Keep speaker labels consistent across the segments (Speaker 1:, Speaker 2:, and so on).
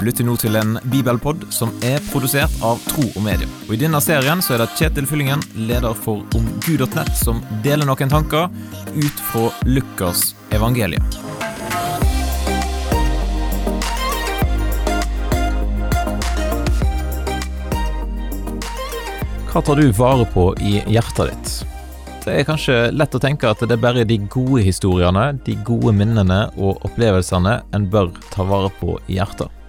Speaker 1: Du lytter nå til en bibelpod som er produsert av Tro og Medie. Og I denne serien så er det Kjetil Fyllingen, leder for omgud.nett, som deler noen tanker ut fra Lukas evangelium. Hva tar du vare på i hjertet ditt? Det er kanskje lett å tenke at det er bare de gode historiene, de gode minnene og opplevelsene en bør ta vare på i hjertet.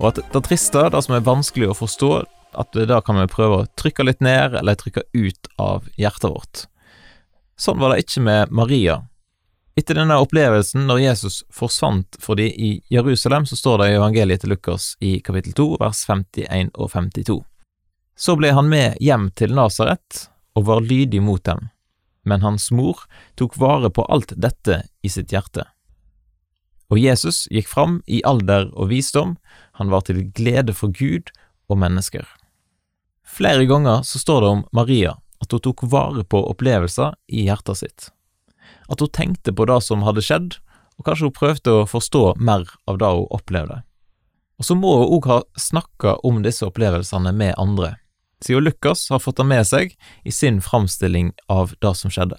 Speaker 1: Og at det triste, det som er vanskelig å forstå, at da kan vi prøve å trykke litt ned eller trykke ut av hjertet vårt. Sånn var det ikke med Maria. Etter denne opplevelsen, når Jesus forsvant for de i Jerusalem, så står det i evangeliet til Lukas i kapittel 2, vers 51 og 52. Så ble han med hjem til Nasaret og var lydig mot dem men hans mor tok vare på alt dette i sitt hjerte. Og Jesus gikk fram i alder og visdom, han var til glede for Gud og mennesker. Flere ganger så står det om Maria at hun tok vare på opplevelser i hjertet sitt, at hun tenkte på det som hadde skjedd, og kanskje hun prøvde å forstå mer av det hun opplevde. Og så må hun òg ha snakka om disse opplevelsene med andre siden Lukas har fått det med seg i sin framstilling av det som skjedde.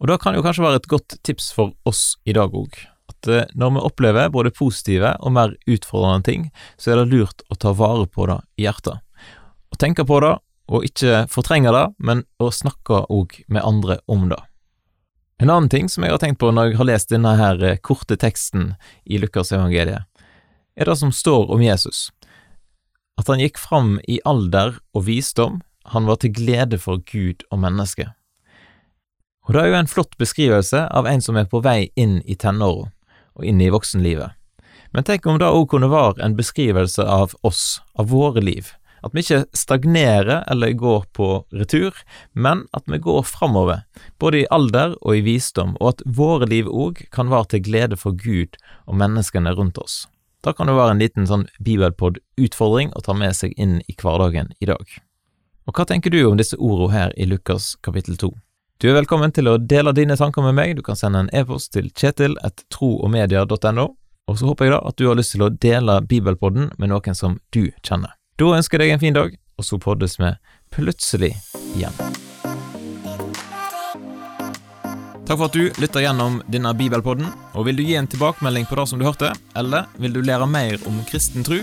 Speaker 1: Og da kan det jo kanskje være et godt tips for oss i dag òg, at eh, når vi opplever både positive og mer utfordrende ting, så er det lurt å ta vare på det i hjertet. Å tenke på det, og ikke fortrenge det, men å snakke òg med andre om det. En annen ting som jeg har tenkt på når jeg har lest denne her eh, korte teksten i Lukas evangeliet, er det som står om Jesus at han gikk fram i alder og visdom, han var til glede for Gud og mennesket. Og det er jo en flott beskrivelse av en som er på vei inn i tenåra og inn i voksenlivet. Men tenk om det òg kunne være en beskrivelse av oss, av våre liv, at vi ikke stagnerer eller går på retur, men at vi går framover, både i alder og i visdom, og at våre liv òg kan være til glede for Gud og menneskene rundt oss. Da kan det være en liten sånn bibelpod-utfordring å ta med seg inn i hverdagen i dag. Og hva tenker du om disse ordene her i Lukas kapittel 2? Du er velkommen til å dele dine tanker med meg, du kan sende en e-post til kjetil.troogmedia.no, og så håper jeg da at du har lyst til å dele bibelpodden med noen som du kjenner. Da ønsker jeg deg en fin dag, og så poddes vi plutselig igjen. Takk for at du lytter gjennom denne bibelpodden. og Vil du gi en tilbakemelding på det som du hørte, eller vil du lære mer om kristen tro,